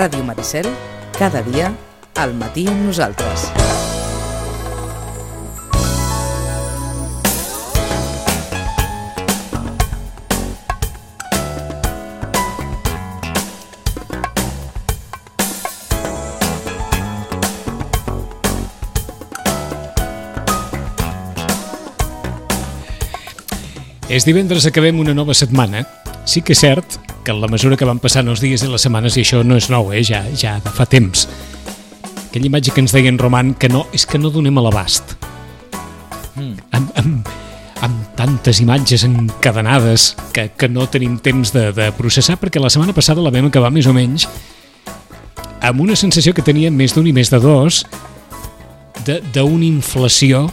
Ràdio Maricel, cada dia, al matí amb nosaltres. És divendres, acabem una nova setmana. Sí que és cert que en la mesura que van passant els dies i les setmanes, i això no és nou, eh? ja, ja de fa temps, aquella imatge que ens deien Roman, que no, és que no donem a l'abast. Mm. Amb, amb, amb tantes imatges encadenades que, que no tenim temps de, de processar, perquè la setmana passada la vam acabar més o menys amb una sensació que tenia més d'un i més de dos d'una inflació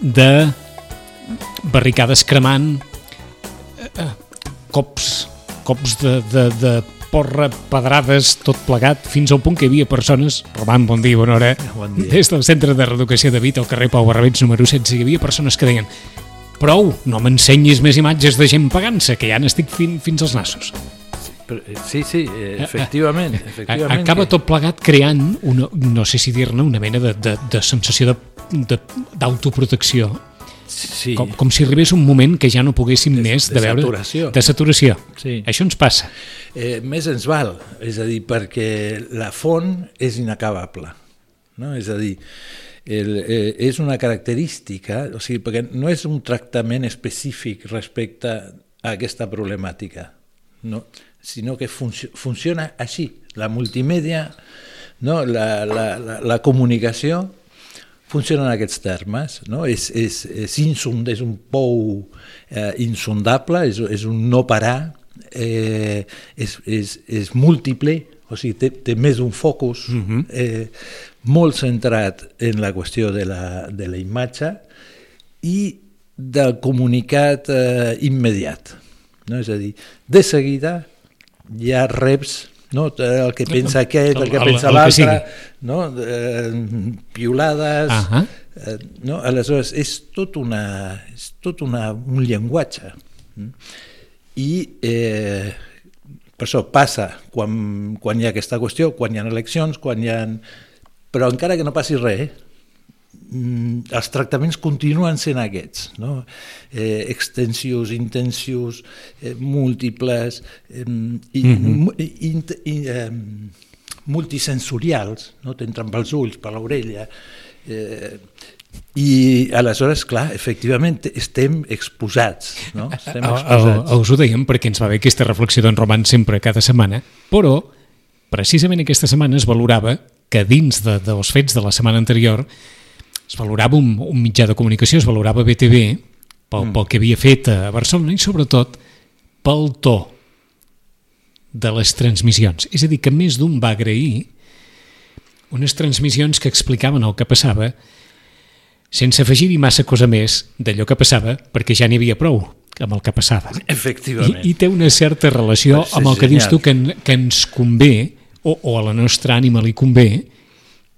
de barricades cremant, eh, eh, cops, cops de, de, de porra, pedrades, tot plegat, fins al punt que hi havia persones, Roman, bon dia, bona hora, Bon dia. des del Centre de Reeducació de Vita al carrer Pau Barrabets número 16, hi havia persones que deien prou, no m'ensenyis més imatges de gent pagant-se, que ja n'estic fin, fins als nassos. Eh, Sí, sí, eh, efectivament. A- efectivament Acaba que- tot plegat creant, una, no sé si dir-ne, una mena de, de, de sensació d'autoprotecció, Sí, com, com si arribés un moment que ja no poguéssim De- més de de veure... saturació. De saturació. Sí. Això ens passa. eh, més ens val, és a dir, perquè la font és inacabable. No? És a dir, el, eh, és una característica, o sigui, perquè no és un tractament específic respecte a aquesta problemàtica, no? sinó que func funciona així. La multimèdia, no? la, la, la, la comunicació, funciona en aquests termes, no? és, és, és, insund, és un pou eh, insondable, és, és un no parar, eh, és, és, és múltiple, o sigui, té, té més d'un focus, uh -huh. eh, molt centrat en la qüestió de la, de la imatge i del comunicat eh, immediat. No? És a dir, de seguida ja reps no? el que pensa aquest, el, El- que pensa l'altre, no? eh, piulades... Ahà. Eh, no? Aleshores, és tot, una, és tot una, un llenguatge. I eh, per això passa quan, quan hi ha aquesta qüestió, quan hi ha eleccions, quan hi ha... Però encara que no passi res, els tractaments continuen sent aquests, no? eh, extensius, intensius, eh, múltiples, eh, i, mu- i, i, i, eh, multisensorials, no? t'entren pels ulls, per l'orella, eh, i aleshores, clar, efectivament estem exposats, no? Estem a- exposats. a- Us ho dèiem perquè ens va bé aquesta reflexió d'en Roman sempre cada setmana, però precisament aquesta setmana es valorava que dins de, dels fets de la setmana anterior es valorava un, un mitjà de comunicació, es valorava BTV pel, mm. pel que havia fet a Barcelona i sobretot pel to de les transmissions. És a dir, que més d'un va agrair unes transmissions que explicaven el que passava sense afegir-hi massa cosa més d'allò que passava, perquè ja n'hi havia prou amb el que passava. Efectivament. I, I té una certa relació amb el que dius genial. tu que, en, que ens convé, o, o a la nostra ànima li convé,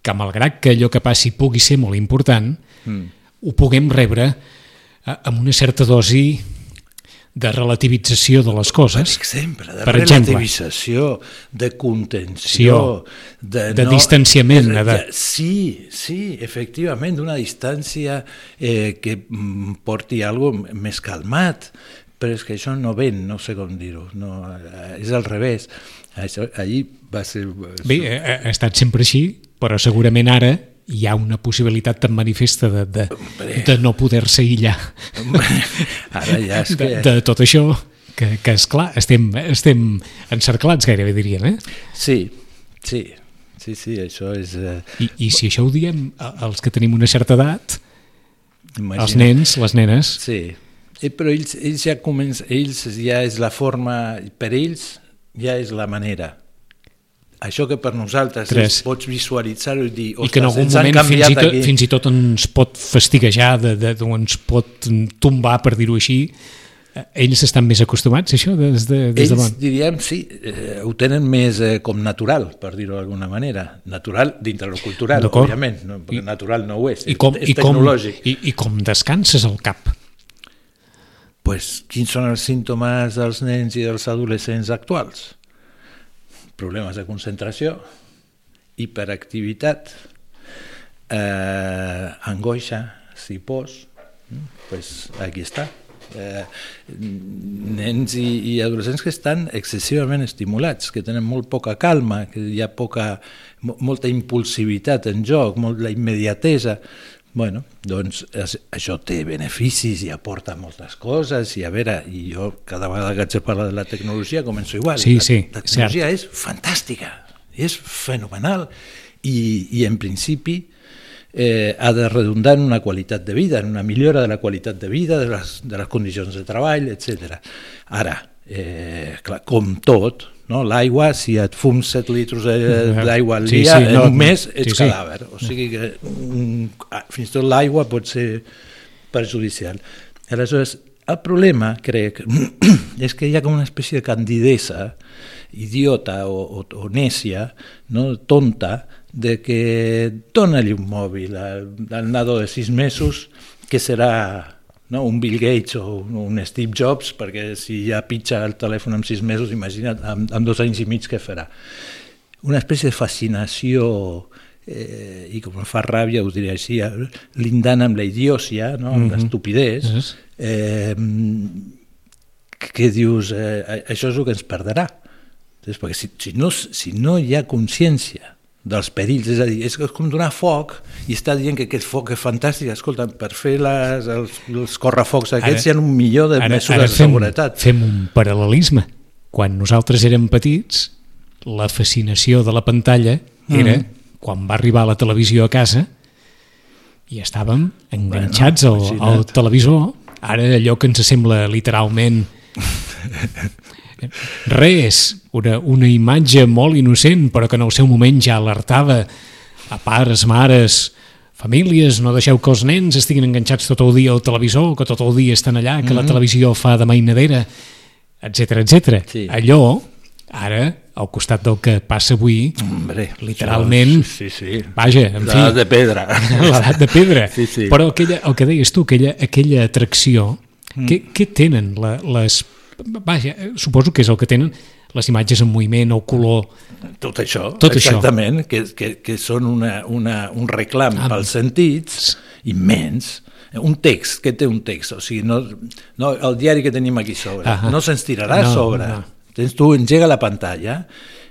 que malgrat que allò que passi pugui ser molt important, mm. ho puguem rebre eh, amb una certa dosi de relativització de les Per coses, exemple, de Per exemple. relativització, de contenció, de, de distanciament, de- Sí, sí, efectivament, d'una distància eh, que mm, porti alguna més calmat, però és que això no ven, no sé com dir-ho, no, eh, és al revés. Això, allí va ser... Bé, eh, ha, ha estat sempre així, però segurament ara hi ha una possibilitat tan manifesta de, de, de no poder-se aïllar Ara ja és de, que... de tot això, que, que és clar, estem, estem encerclats gairebé dirien, eh? Sí, sí, sí, sí, això és... Eh, I, I si això ho diem als que tenim una certa edat, els imagina't. nens, les nenes, Sí, Eh, però ells, ells ja comencen, ells ja és la forma, per ells ja és la manera. Això que per nosaltres Tres. és, pots visualitzar-ho i dir, i que en algun moment fins i, tot, aquí. fins i tot ens pot fastiguejar, de, de, de, ens pot tombar, per dir-ho així. Eh, Ells estan més acostumats a això des de, des de Ells, bon. diríem, sí, eh, ho tenen més eh, com natural, per dir-ho d'alguna manera. Natural dintre lo cultural, òbviament, no? perquè I- natural no ho és, I com, és i, com, tecnològic. i, I com descanses el cap. pues, quins són els símptomes dels nens i dels adolescents actuals? Problemes de concentració, hiperactivitat, eh, angoixa, si pos, pues aquí està. Eh, nens i, i adolescents que estan excessivament estimulats, que tenen molt poca calma, que hi ha poca, molta impulsivitat en joc, molt la immediatesa. Bueno, doncs això té beneficis i aporta moltes coses i a veure, i jo cada vegada que haig de parlar de la tecnologia començo igual. Sí, sí, la, la tecnologia cert. és fantàstica, és fenomenal i, i en principi eh, ha de redundar en una qualitat de vida, en una millora de la qualitat de vida, de les, de les condicions de treball, etc. Ara, eh, clar, com tot, no? l'aigua, si et fums 7 litres d'aigua al dia, sí, sí, no, en un mes ets sí, cadàver. O sigui que mm, fins i tot l'aigua pot ser perjudicial. Aleshores, el problema, crec, és que hi ha com una espècie de candidesa idiota o, o, o nècia, no? tonta, de que dona-li un mòbil al, al nado de sis mesos que serà no? un Bill Gates o un Steve Jobs, perquè si ja pitja el telèfon amb sis mesos, imagina't, amb, amb dos anys i mig què farà. Una espècie de fascinació eh, i com fa ràbia, us diré així, lindant amb la idiòcia, no? amb mm -hmm. l'estupidesa, eh, que dius, eh, això és el que ens perdrà. Entonces, perquè si, si, no, si no hi ha consciència dels perills, és a dir, és com donar foc i està dient que aquest foc és fantàstic, escolta, per fer les, els, els correfocs aquests ara, hi ha un millor de ara, mesures ara fem, de seguretat. Fem un paral·lelisme. Quan nosaltres érem petits, la fascinació de la pantalla era mm. quan va arribar la televisió a casa i estàvem enganxats bueno, al, al televisor, ara allò que ens sembla literalment res, una, una imatge molt innocent, però que en el seu moment ja alertava a pares, mares, famílies, no deixeu que els nens estiguin enganxats tot el dia al televisor, que tot el dia estan allà, que mm -hmm. la mhm. televisió fa de mainadera, etc etc. Sí. Allò, ara, al costat del que passa avui, Hombre, literalment, sí, sí. vaja, en fi... L'edat de pedra. L'edat de pedra. Sí, sí. Però aquella, el que deies tu, aquella, aquella atracció, mm. què, què tenen la, les vaja, suposo que és el que tenen les imatges en moviment, el color... Tot això, tot exactament, això. Que, que, que són una, una, un reclam ah, pels sentits immens. Un text, que té un text? O sigui, no, no, el diari que tenim aquí sobre, ah no se'ns tirarà no, sobre. No. Tens, tu engega la pantalla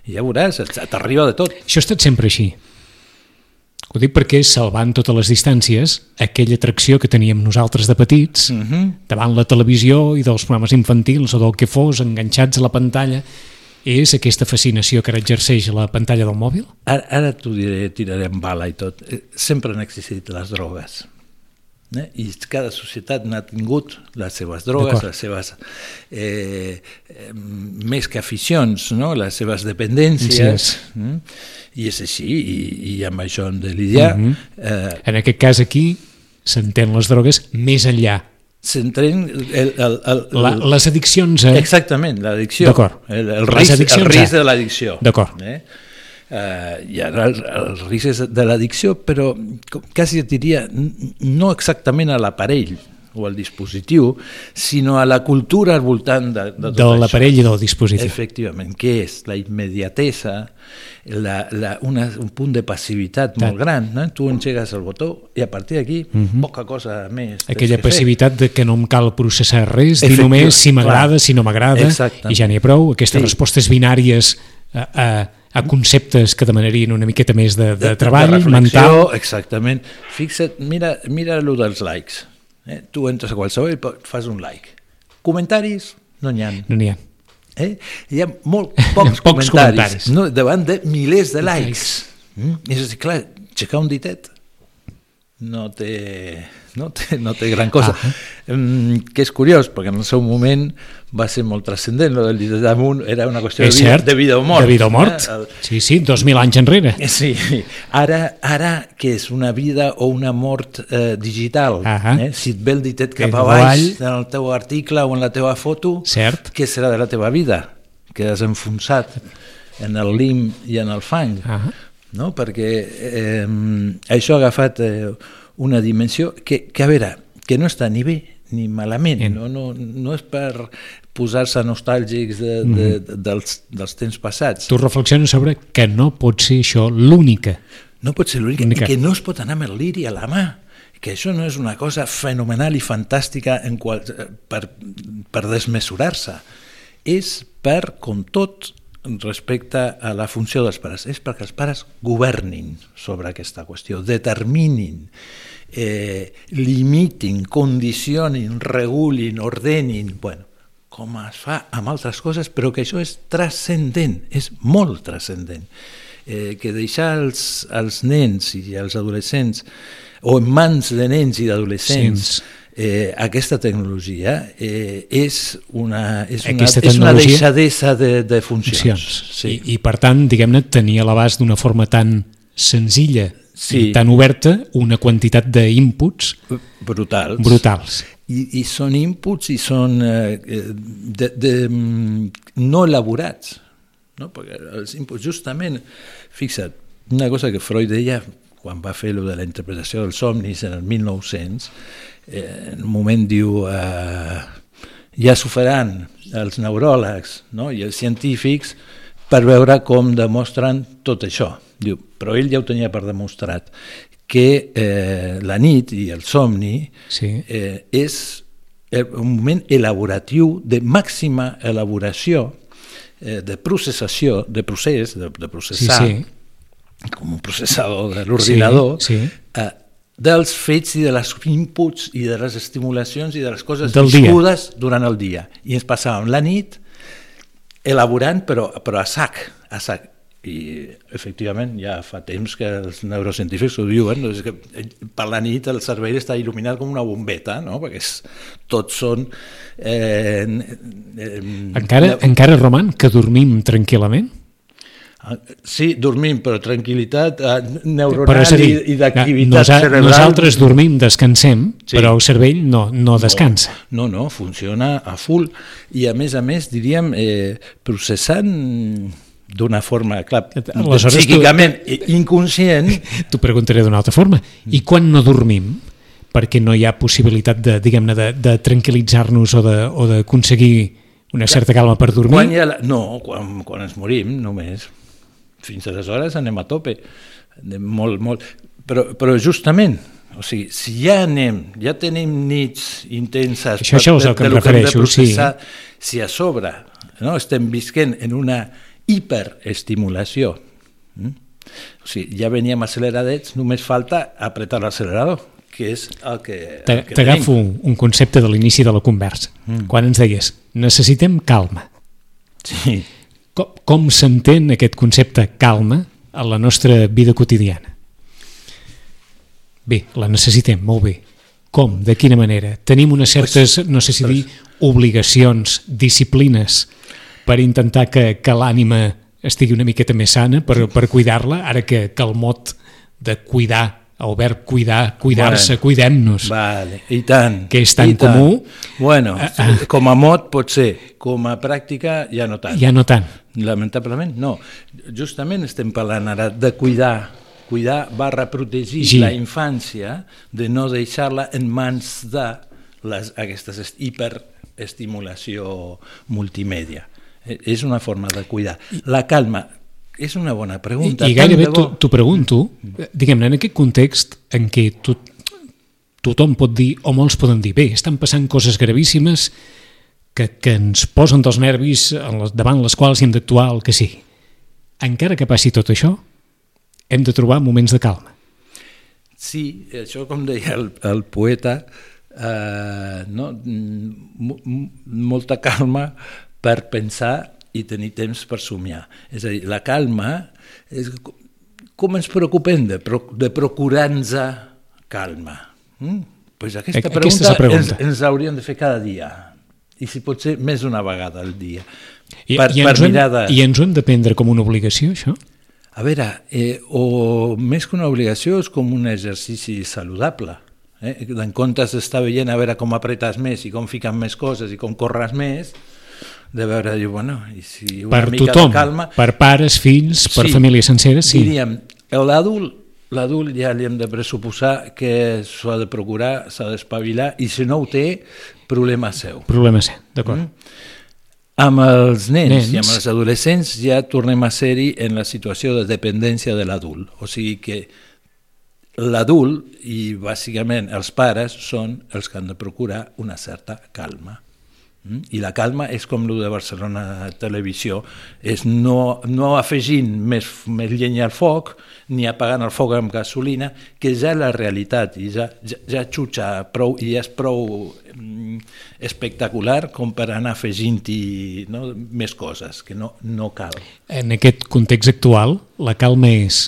i ja veuràs, t'arriba de tot. Això ha estat sempre així. Ho dic perquè salvant totes les distàncies, aquella atracció que teníem nosaltres de petits, uh mhm. -huh. davant la televisió i dels programes infantils o del que fos, enganxats a la pantalla, és aquesta fascinació que ara exerceix la pantalla del mòbil? Ara, ara t'ho diré, tirarem bala i tot. Eh, sempre han existit les drogues. Eh? I cada societat n'ha tingut les seves drogues, les seves, eh, eh, més que aficions, no? les seves dependències. Sí. Mm? I és així, i, i amb això hem de lidiar. Mm -hmm. eh, en aquest cas aquí s'entén les drogues més enllà s'entren el, el, el, la, les addiccions a... exactament, l'addicció el, el, risc, el risc de l'addicció d'acord eh? Uh, hi ha els, els riscs de l'addicció però quasi et diria no exactament a l'aparell o al dispositiu, sinó a la cultura al voltant de, de tot de l'aparell i del dispositiu. Efectivament, què és? La immediatesa, la, la, una, un punt de passivitat molt gran. No? Tu engegues el botó i a partir d'aquí uh mhm. -huh. poca cosa més. Aquella passivitat fer. de que no em cal processar res, dir només si m'agrada, si no m'agrada, i ja n'hi ha prou. Aquestes sí. respostes binàries a, a, a conceptes que demanarien una miqueta més de, de, de treball de mental. Exactament. Fixa't, mira, mira el dels likes Eh? Tu entres a qualsevol i fas un like. Comentaris? No n'hi ha. No n'hi ha. Eh? Hi ha molt pocs, pocs comentaris, comentaris. No, davant de milers de likes. Mm? És a dir, clar, aixecar un ditet no té no té, no té gran cosa. Ah. Um, que és curiós, perquè en el seu moment va ser molt transcendent, el del damunt era una qüestió de vida, de vida o mort. De vida o mort, eh? sí, sí, dos mil anys enrere. Sí, ara, ara que és una vida o una mort eh, digital, ah eh? si et ve el ditet cap a baix en el teu article o en la teva foto, Cert. què serà de la teva vida? Quedes enfonsat en el lim i en el fang. Ah no? perquè eh, això ha agafat eh, una dimensió que, que, a veure, que no està ni bé ni malament, no, no, no és per posar-se nostàlgics de, de, de, dels, dels temps passats. Tu reflexiones sobre que no pot ser això l'única. No pot ser l'única, que no es pot anar amb el liri a la mà, que això no és una cosa fenomenal i fantàstica en qual, per, per desmesurar-se. És per, com tot, respecte a la funció dels pares, és perquè els pares governin sobre aquesta qüestió, determinin, eh, limitin, condicionin, regulin, ordenin, bueno, com es fa amb altres coses, però que això és transcendent, és molt transcendent. Eh, que deixar els, els nens i els adolescents, o en mans de nens i d'adolescents, eh, aquesta tecnologia eh, és una, és una, Aquesta és una deixadesa de, de funcions. funcions. Sí. I, I per tant, diguem-ne, tenir a l'abast d'una forma tan senzilla Sí. i tan oberta una quantitat d'inputs brutals. brutals. I, i són inputs i són eh, eh, de, de, mm, no elaborats. No? Perquè els inputs, justament, fixa't, una cosa que Freud deia quan va fer lo de la interpretació dels somnis en el 1900, eh, en un moment diu eh, ja s'ho faran els neuròlegs no? i els científics per veure com demostren tot això. Diu, però ell ja ho tenia per demostrat, que eh, la nit i el somni Sí. eh, és eh, un moment elaboratiu de màxima elaboració eh, de processació, de procés, de, de Sí, processar, sí. com un processador de l'ordinador, Sí, sí. eh, dels fets i de les inputs i de les estimulacions i de les coses Del dia. viscudes durant el dia. I ens passàvem la nit elaborant, però, però a sac, a sac. I efectivament ja fa temps que els neurocientífics ho diuen, és que per la nit el cervell està il·luminat com una bombeta, no? perquè és, tots són... Eh, eh, Encara, encara roman que dormim tranquil·lament? Ah, Sí, dormim, però tranquil·litat Però neuronal a dir, i, i d'activitat nosa- cerebral. nosaltres dormim, descansem, Sí. però el cervell no, no descansa. No, no, funciona a full. I a més a més, diríem, eh, processant d'una forma, clar, Aleshores, tu- psíquicament i inconscient, T'ho preguntaré d'una altra forma. I quan no dormim, perquè no hi ha possibilitat de, diguem-ne, de, de tranquil·litzar-nos o d'aconseguir una certa calma per dormir, quan ha la... no, quan, quan ens morim només, fins aleshores anem a tope, anem molt, molt... Però, però justament, o sigui, si ja anem, ja tenim nits intenses Això- això és el que em refereixo, sí. processar, si a sobre no, estem visquent en una hiperestimulació, mm? o sigui, ja veníem acceleradets, només falta apretar l'accelerador, que és el que, el que t'agafo un concepte de l'inici de la conversa. Mm. Quan ens deies, necessitem calma. Sí. Com, com s'entén aquest concepte calma a la nostra vida quotidiana? Bé, la necessitem, molt bé. Com? De quina manera? Tenim unes certes, no sé si dir, obligacions, disciplines per intentar que, que l'ànima estigui una miqueta més sana, per, per cuidar-la, ara que, que el mot de cuidar, el verb cuidar, cuidar-se, Bueno. cuidem-nos, Vale, i tant. Que és tan i tant. comú. Bueno, Ah, ah. com a mot pot ser, com a pràctica ja no tant. ja no tant. Lamentablement no. Justament estem parlant ara de cuidar, cuidar barra protegir Sí. la infància de no deixar-la en mans de les, aquestes est- hiperestimulació multimèdia. Eh, És una forma de cuidar. La calma és una bona I, pregunta. i tant gairebé bo. t'ho pregunto, diguem-ne, en aquest context en què tot, tothom pot dir, o molts poden dir, bé, estan passant coses gravíssimes que, que ens posen dels nervis en les, davant les quals hem d'actuar el que sigui. Encara que passi tot això, hem de trobar moments de calma. Sí, això com deia el, el poeta, eh, no? M molta calma per pensar i tenir temps per somiar. És a dir, la calma és co- com ens preocupem de, pro de procurar-nos calma. Mm? Pues aquesta, Aquesta pregunta pregunta. Ens, ens hauríem de fer cada dia i si pot ser més d'una vegada al dia. I, per, i, per ens hem, mirar de... I ens ho hem de prendre com una obligació, això? A veure, eh, o més que una obligació és com un exercici saludable. Eh? En comptes d'estar veient a veure com apretes més i com fiquen més coses i com corres més, de veure, diu, bueno, i si una Per mica tothom, de calma... per pares, fills, per Sí, famílies senceres, sí. Diríem, l'adult l'adult ja li hem de pressuposar que s'ho ha de procurar, s'ha d'espavilar, i si no ho té, problema seu. Problema ser, d'acord. Mm. Amb els nens, Nens. i amb els adolescents ja tornem a ser-hi en la situació de dependència de l'adult. O sigui que l'adult i bàsicament els pares són els que han de procurar una certa calma. Mm? I la calma és com el de Barcelona Televisió, és no, no afegint més, més llenya al foc, ni apagant el foc amb gasolina, que ja la realitat, i ja, ja, ja xutxa prou, i ja és prou mm, espectacular com per anar afegint-hi no, més coses, que no, no cal. En aquest context actual, la calma és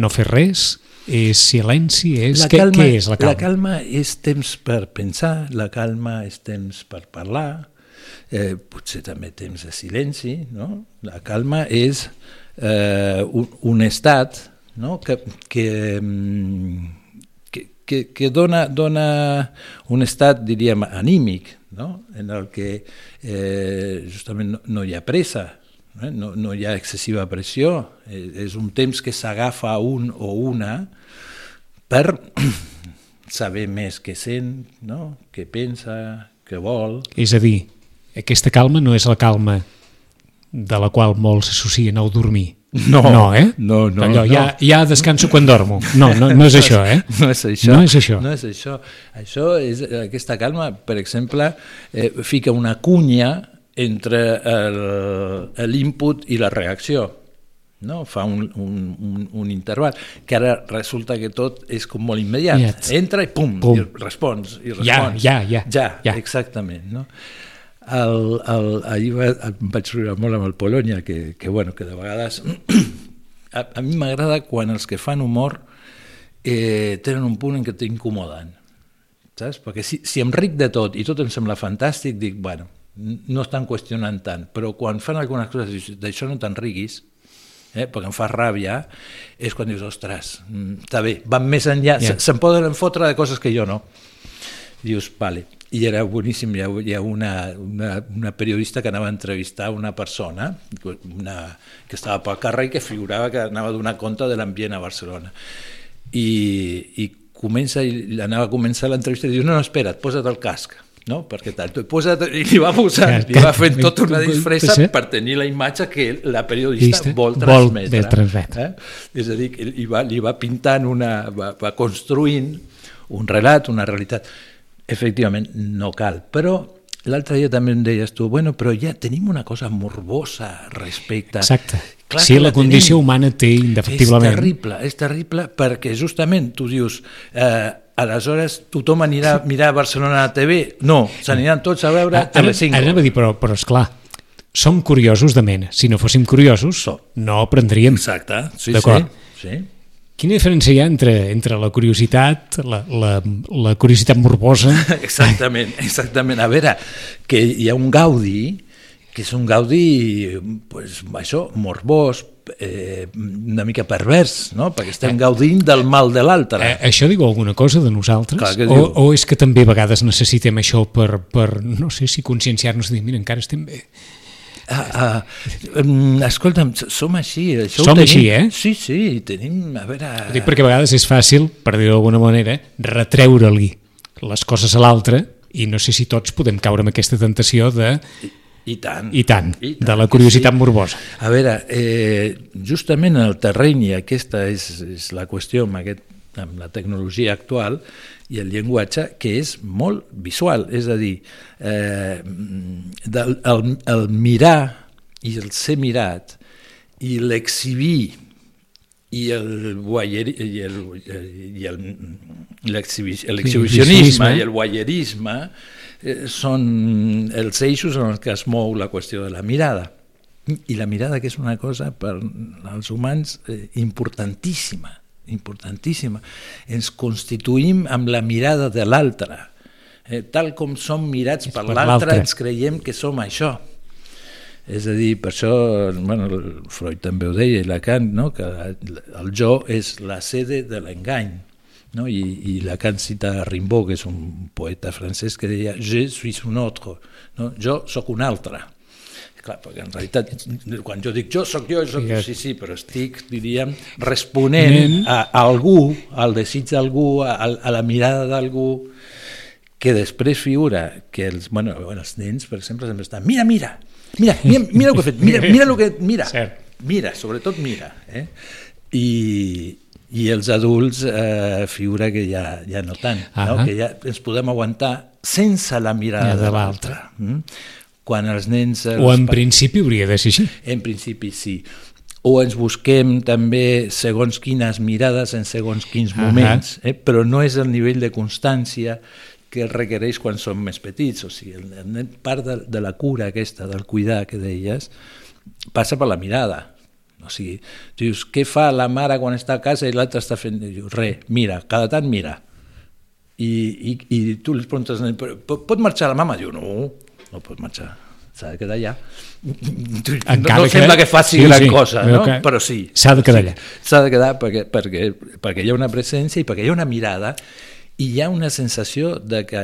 no fer res, és silenci, és... La Què, calma, què és la calma? La calma és temps per pensar, la calma és temps per parlar, eh, potser també temps de silenci, no? La calma és eh, un, un estat no? que, que, mm, que, que, que dona, dona un estat, diríem, anímic, no? en el que eh, justament no, no hi ha pressa, eh? No, no hi ha excessiva pressió, eh, és un temps que s'agafa un o una per saber més què sent, no? què pensa, què vol. És a dir, aquesta calma no és la calma de la qual molts s'associen al dormir. No, no, eh? no, no, Allò, no. Ja, ja descanso quan dormo. No, no, no és això, eh? No és això. No és això. No és això. Això és aquesta calma, per exemple, eh, fica una cunya entre el- l'input i la reacció. No? Fa un, un, un, un interval, que ara resulta que tot és com molt immediat. Entra i pum, Pum. i respons, i Ja, respons. ja, ja, Ja, ja. exactament. No? El, el, ahir va, em vaig riure molt amb el Polònia, que, que, bueno, que de vegades... a, a mi m'agrada quan els que fan humor eh, tenen un punt en què t'incomoden. Saps? Perquè si, si em ric de tot i tot em sembla fantàstic, dic, bueno, no estan qüestionant tant, però quan fan algunes coses d'això no te'n riguis, eh, perquè em fa ràbia, és quan dius, ostres, mm, està bé, van més enllà, yeah. se'n poden fotre de coses que jo no. Dius, vale. I era boníssim, hi ha, hi ha una, una, una periodista que anava a entrevistar una persona una, que estava pel carrer i que figurava que anava a donar compte de l'ambient a Barcelona. I, i comença, i anava a començar l'entrevista i diu, no, no, espera't, posa't el casc. No? perquè tal, tu posa't, i li va posant, li va fent tota una disfressa Sí. per tenir la imatge que la periodista vol vol transmetre. transmetre. Eh? És a dir, li va, li va pintant una... va, va construint un relat, una realitat. Efectivament, no cal, però l'altre dia també em deies tu, bueno, però ja tenim una cosa morbosa respecte... Exacte. Clar sí, que la condició tenim. humana té És indefectiblement... terrible, és terrible perquè justament tu dius eh, aleshores tothom anirà a mirar Barcelona a TV? No, s'aniran tots a veure Ah, ara, Telecinco. ara anava a dir, però, però esclar, som curiosos de mena. Si no fóssim curiosos, Som. no aprendríem. Exacte, sí, sí. sí. Quina diferència hi ha entre, entre la curiositat, la, la, la curiositat morbosa... Exactament, exactament. A veure, que hi ha un gaudi, que és un gaudi, pues, això, morbós, eh, una mica pervers, no? perquè estem gaudint del mal de l'altre. Eh, això diu alguna cosa de nosaltres? Clar o, diu. o és que també a vegades necessitem això per, per no sé si conscienciar-nos de dir, mira, encara estem bé. Ah, ah, escolta'm, som així. Això Som tenim. així, eh? Sí, sí, tenim, a veure... Ho dic perquè a vegades és fàcil, per dir-ho d'alguna manera, retreure-li les coses a l'altre i no sé si tots podem caure en aquesta tentació de, I tant. i tant, I de la curiositat sí. morbosa. A veure, eh, justament en el terreny, i aquesta és, és la qüestió amb, aquest, amb la tecnologia actual i el llenguatge, que és molt visual, és a dir, eh, del, el, el mirar i el ser mirat i l'exhibir i el voyeur, i el, i l'exhibicionisme i el eh, són els eixos en els que es mou la qüestió de la mirada. I la mirada que és una cosa per als humans eh, importantíssima, importantíssima. Ens constituïm amb la mirada de l'altre. Eh, tal com som mirats per per l'altre, ens creiem que som això. És a dir, per això, bueno, Freud també ho deia, i Lacan, no? que el jo és la sede de l'engany. No? I, I Lacan cita Rimbaud, que és un poeta francès, que deia «Je suis un autre», no? jo sóc un altre. Clar, perquè en realitat, quan jo dic jo, sóc jo, soc, Ja. sí, sí, però estic, diríem, responent a, a algú, al desig d'algú, a, a la mirada d'algú, que després figura que els, bueno, bueno, els nens, per exemple, sempre estan, mira, mira, mira, mira, mira el que he fet, mira, mira el que... Mira, Cert. mira, sobretot mira. Eh? I, i els adults eh, figura que ja, ja no tant, no? Ahà. que ja ens podem aguantar sense la mirada Ja de l'altre. Mm? Quan els nens... els O en pa- principi hauria de ser així. en principi sí. O ens busquem també segons quines mirades en segons quins moments, eh? però no és el nivell de constància que es requereix quan som més petits. O sigui, el, el part de, de la cura aquesta, del cuidar que deies, passa per la mirada. O sigui, dius, què fa la mare quan està a casa i l'altre està fent... Dius, res, mira, cada tant mira. I, i, i tu li preguntes, al nen, "Però pot marxar la mama? Diu, no, no pot marxar, s'ha de quedar allà. No, Encara no que- sembla que faci sí, gran sí, cosa, no? que però sí. s'ha de quedar allà. S'ha de quedar perquè, perquè, perquè hi ha una presència i perquè hi ha una mirada i hi ha una sensació de que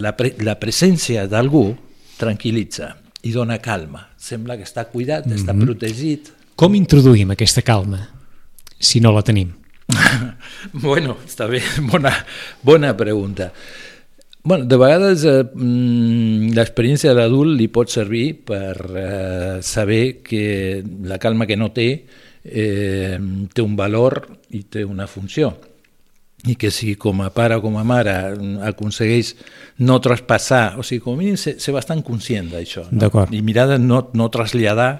la, pre, la presència d'algú tranquil·litza i dona calma. Sembla que està cuidat, Mhm. està protegit, Com introduïm aquesta calma, si no la tenim? Bueno, està bé, bona, bona pregunta. Bueno, de vegades eh, mm, l'experiència de l'adult li pot servir per eh, saber que la calma que no té eh, té un valor i té una funció i que si com a pare o com a mare mm, aconsegueix no traspassar, o sigui, com a mínim ser, ser bastant conscient d'això, no? I mirar de no, no traslladar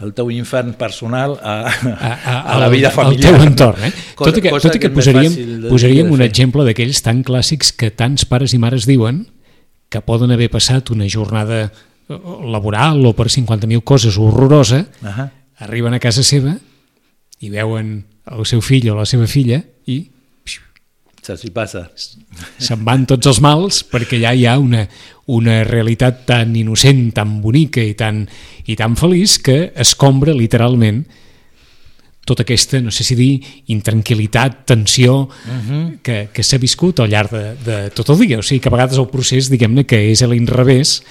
el teu infern personal a, a, a, a la vida al familiar. teu entorn. Eh? Cosa- tot i que, tot i que més posaríem, de posaríem que de un exemple d'aquells tan clàssics que tants pares i mares diuen que poden haver passat una jornada eh, laboral o per 50.000 coses horrorosa, Ahà. arriben a casa seva i veuen el seu fill o la seva filla i Saps si passa? se'n van tots els mals perquè ja hi ha una, una realitat tan innocent, tan bonica i tan, i tan feliç que escombra literalment tota aquesta, no sé si dir, intranquil·litat, tensió uh -huh. que, que s'ha viscut al llarg de, de tot el dia. O sigui que a vegades el procés, diguem-ne, que és a l'inrevés,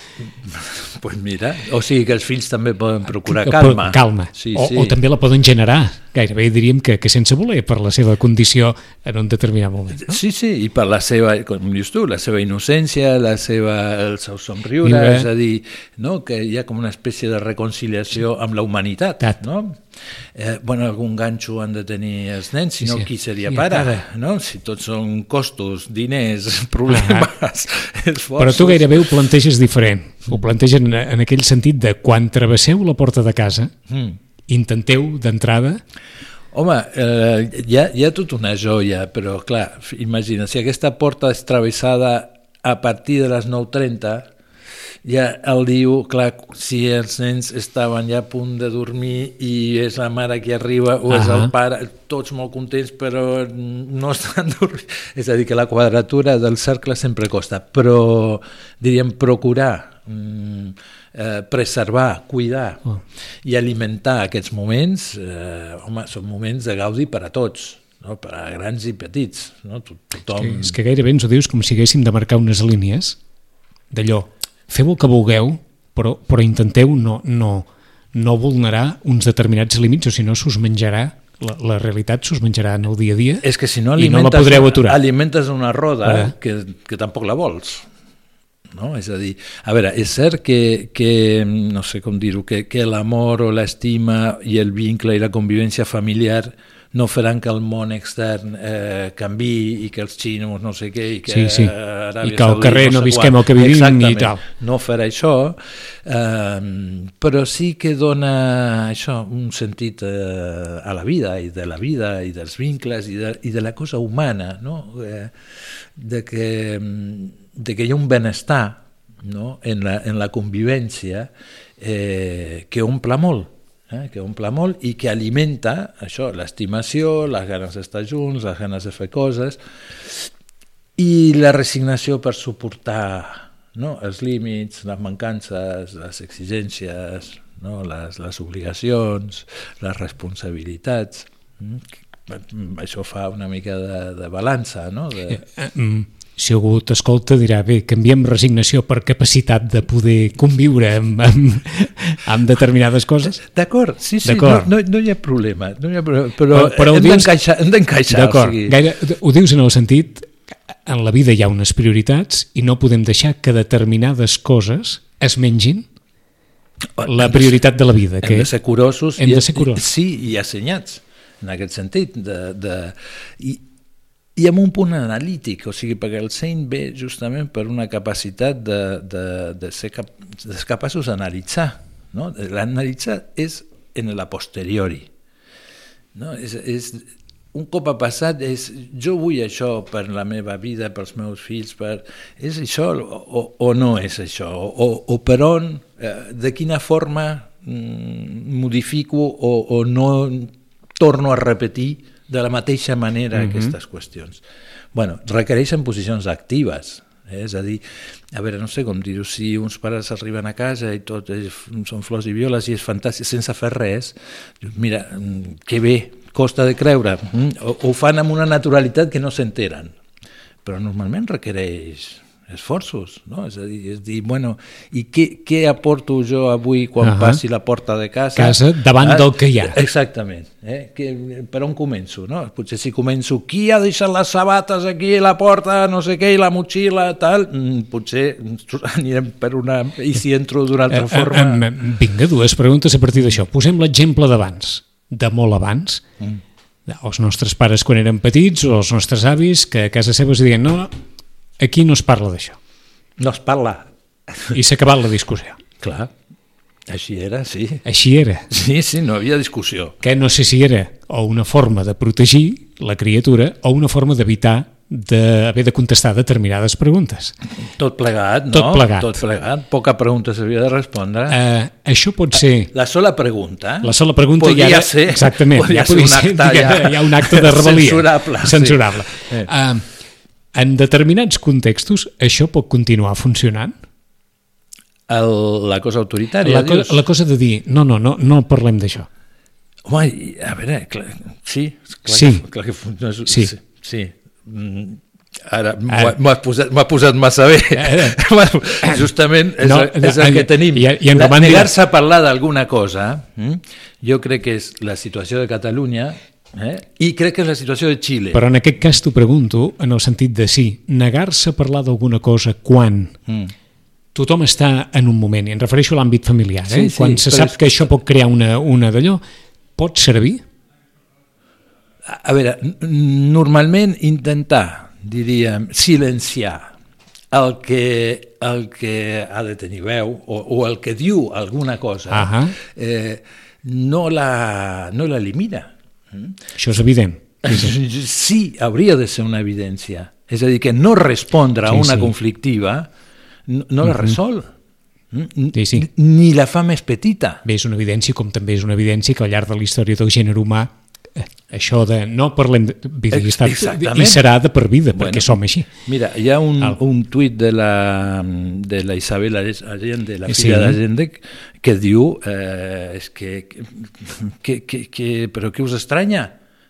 pues mira, o sigui que els fills també poden procurar calma. calma. Sí, o, sí. o també la poden generar, gairebé diríem que, que sense voler, per la seva condició en un determinat moment. No? Sí, sí, i per la seva, com dius tu, la seva innocència, la seva, el seu somriure, Viure. és a dir, no? que hi ha com una espècie de reconciliació amb la humanitat, Tat. no? Eh, bueno, algun ganxo han de tenir els nens, si Sí, no, sí. qui seria Sí, pare? pare. No? Si tots són costos, diners, problemes, esforços... Però tu gairebé ho planteges diferent. Ho planteges en, aquell sentit de quan travesseu la porta de casa, Mm. intenteu d'entrada Home, eh, hi, ha, hi ha tota una joia, però clar, imagina, si aquesta porta és travessada a partir de les 9.30, ja el diu, clar, si els nens estaven ja a punt de dormir i és la mare que arriba o és Ahà. el pare, tots molt contents però no estan dormint. És a dir, que la quadratura del cercle sempre costa, però diríem procurar mm, eh, preservar, cuidar Oh. i alimentar aquests moments, eh, home, són moments de gaudi per a tots, no? per a grans i petits. No? To- Tothom... que, és que gairebé ens ho dius com si haguéssim de marcar unes línies d'allò, feu el que vulgueu però, però intenteu no, no, no vulnerar uns determinats límits o si no s'us menjarà la, la realitat s'us menjarà en el dia a dia És que si no i no la podreu aturar alimentes una roda Ara. que, que tampoc la vols. No? És a dir, a veure, és cert que, que no sé com dir-ho, que, que l'amor o l'estima i el vincle i la convivència familiar no faran que el món extern eh, canvi i que els xinos no sé què i que, Sí, sí. Aràbia I que al carrer no sé visquem el que vivim i Exactament. tal. No farà això, eh, però sí que dona això, un sentit eh, a la vida i de la vida i dels vincles i de, i de la cosa humana, no? eh, de, que, de que hi ha un benestar no? en, la, en la convivència eh, que omple molt eh, que omple molt i que alimenta això, l'estimació, les ganes d'estar junts, les ganes de fer coses i la resignació per suportar no? els límits, les mancances, les exigències, no? les, les obligacions, les responsabilitats. Mm? Això fa una mica de, de balança, no? De... Si algú t'escolta dirà, bé, canviem resignació per capacitat de poder conviure amb, amb, amb determinades coses. D'acord, sí, sí, no, D'acord. no, no hi ha problema, no hi ha problema però, Però- però hem d'encaixar, hem d'encaixar, o D'acord, sigui, gaire, ho dius en el sentit en la vida hi ha unes prioritats i no podem deixar que determinades coses es mengin la prioritat de la vida, hem que de ser curosos, Hem i, de ser curosos. sí, i assenyats, en aquest sentit, de, de, i, i amb un punt analític, o sigui, perquè el seny ve justament per una capacitat de, de, de, ser, cap, de capaços d'analitzar. No? L'analitzar és en la posteriori. No? És, és, un cop ha passat, és, jo vull això per la meva vida, pels meus fills, per, és això o, o no és això? O, o per on, eh, de quina forma mm, modifico o, o no torno a repetir de la mateixa manera aquestes qüestions. bueno, requereixen posicions actives, eh? és a dir, a veure, no sé com dir-ho, si uns pares arriben a casa i tot és, són flors i violes i és fantàstic, sense fer res, mira, mm, que bé, costa de creure, mm? ho, ho fan amb una naturalitat que no s'enteren, però normalment requereix esforços, no? És a dir, és dir bueno, i què, què aporto jo avui quan Ahà. passi la porta de casa? Casa davant del que hi ha. Exactament. Eh? Que, per on començo? No? Potser si començo qui ha deixat les sabates aquí a la porta, no sé què, i la motxilla, tal, mm, potser anirem per una... I si entro d'una altra Eh, forma... eh, eh, Vinga, dues preguntes a partir d'això. Posem l'exemple d'abans, de molt abans. Mm. Els nostres pares quan eren petits o els nostres avis que a casa seva es diuen no, aquí no es parla d'això. No es parla. I s'ha acabat la discussió. Clar, així era, sí. Així era. Sí, sí, no havia discussió. Que no sé si era o una forma de protegir la criatura o una forma d'evitar d'haver de contestar determinades preguntes. Tot plegat, no? Tot plegat. Tot plegat. Poca pregunta s'havia de respondre. Eh, això pot ser... La sola pregunta... La sola pregunta podria ja era, ser, exactament, podria ja ser podia un ser, acte ja, ja, hi ha un acte de rebel·lia. Censurable. sí. Censurable. Eh. Uh, en determinats contextos això pot continuar funcionant? El, la cosa autoritària, La, co dius? la cosa de dir, no, no, no, no parlem d'això. Home, a veure, clar, sí, clar, Sí. Que, clar que no és, Sí. sí. sí. Mm, Ara m'ho has, posat, posat massa bé. Ara. Justament és, No, és el que tenim. i- i Negar-se a parlar d'alguna cosa, mm, jo crec que és la situació de Catalunya eh? i crec que és la situació de Xile. Però en aquest cas t'ho pregunto en el sentit de sí, negar-se a parlar d'alguna cosa quan Mm. tothom està en un moment, i em refereixo a l'àmbit familiar, eh? Sí, sí, quan se sap és que això pot crear una, una d'allò, pot servir? A veure, normalment intentar, diríem, silenciar el que, el que ha de tenir veu o, o el que diu alguna cosa Ahà. eh, no la no l'elimina. Això és evident. Sí, hauria de ser una evidència. És a dir, que no respondre a Sí, una sí. conflictiva no, no la resol. Mm, Sí, sí. Ni la fa més petita. Bé, és una evidència, com també és una evidència que al llarg de la història del gènere humà això de no parlem de vida i, Ex- estat, exactament. i serà de per vida, perquè Bueno. som així. Mira, hi ha un, Al. un tuit de la, de la Isabel Allende, la Sí. filla d'Allende, que diu eh, és que, que, que, que, però què us estranya?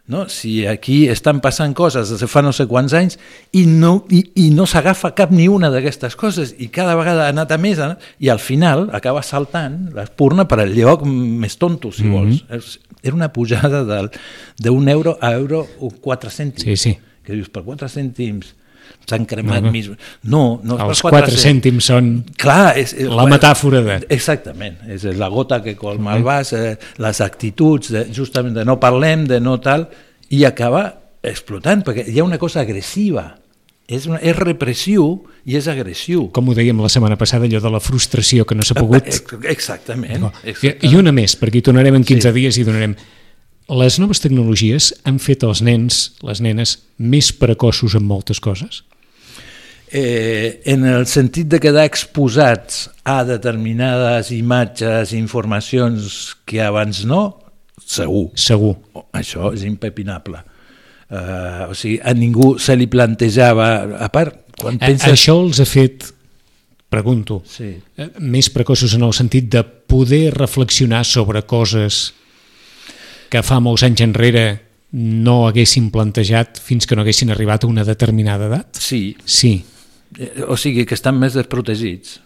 No? Si aquí estan passant coses des de fa no sé quants anys i no, i, i no s'agafa cap ni una d'aquestes coses i cada vegada ha anat a més anat, i al final acaba saltant l'espurna per al lloc més tonto, si vols. És- Era una pujada d'un euro a euro o 4 cèntims Sí, sí. que dius, per 4 cèntims s'han cremat No, no. més... No, no, Els per 4 cèntims són Clar, és, és, la metàfora de... Exactament, és la gota que colma el vas, eh, les actituds, de, justament de no parlem, de no tal, i acaba explotant, perquè hi ha una cosa agressiva, és, una, és repressiu i és agressiu. Com ho dèiem la setmana passada, allò de la frustració que no s'ha pogut... Ex- Exactament. I, exactament. I una més, perquè hi tornarem en 15 dies i donarem... Les noves tecnologies han fet els nens, les nenes, més precoços en moltes coses? Eh, en el sentit de quedar exposats a determinades imatges, informacions que abans no, segur. Segur. Oh, Això és impepinable. Uh, o sigui, a ningú se li plantejava... A part, quan A, penses... això els ha fet, pregunto, Sí. eh, més precoços en el sentit de poder reflexionar sobre coses que fa molts anys enrere no haguessin plantejat fins que no haguessin arribat a una determinada edat? Sí, Sí. Eh, o sigui que estan més desprotegits,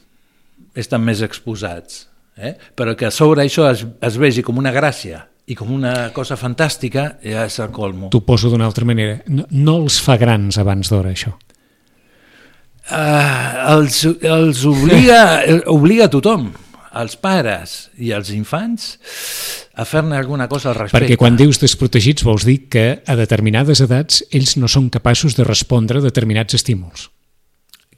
estan més exposats, eh? però que a sobre això es, es vegi com una gràcia i com una cosa fantàstica, ja és el colmo. T'ho poso d'una altra manera. No, no els fa grans abans d'hora, això. Uh, els, els obliga, obliga a tothom, als pares i als infants, a fer-ne alguna cosa al respecte. Perquè quan dius desprotegits vols dir que a determinades edats ells no són capaços de respondre a determinats estímuls.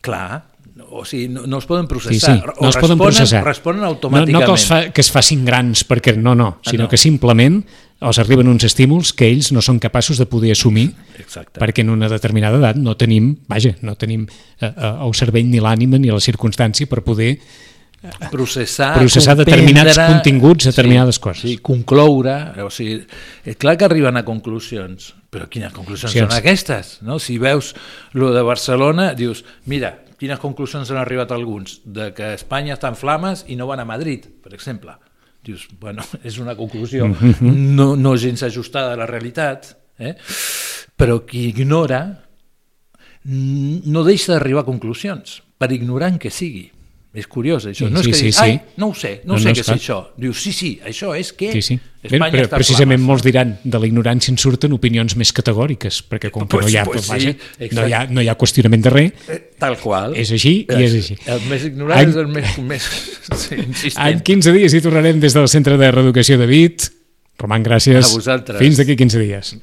Clar, o sigui, no, no es poden Sí, processar. sí, o no es poden responen, processar. Responen No, automàticament. no que, els fa, que es facin grans perquè no, no, sinó no. que simplement els arriben uns estímuls que ells no són capaços de poder assumir Exacte. perquè en una determinada edat no tenim, vaja, no tenim eh, eh, el cervell ni l'ànima ni la circumstància per poder processar, processar determinats continguts, determinades coses. Sí, concloure, o sigui, és clar que arriben a conclusions, però quines conclusions Sí, són aquestes? No? Si veus lo de Barcelona, dius, mira, quines conclusions han arribat alguns? De que Espanya està en flames i no van a Madrid, per exemple. Dius, bueno, és una conclusió no, no gens ajustada a la realitat, eh? però qui ignora no deixa d'arribar a conclusions, per ignorant que sigui. És curiós, això. Sí, no és sí, que sí, diguis, sí. ai, no ho sé, no, No, sé no, què és esclar. això. Dius, sí, sí, això és que Sí, sí. Bé, Espanya però està en precisament flames. molts diran de la ignorància en surten opinions més categòriques, perquè com que Pues- no hi ha, pues vaja, sí, no, hi ha, no hi ha qüestionament de res, Eh, Tal qual. És així i és així. El més ignorant Any- és el més, més sí, insistent. En 15 dies hi tornarem des del Centre de Reeducació de Vit. Roman, gràcies. A vosaltres. Fins d'aquí 15 dies.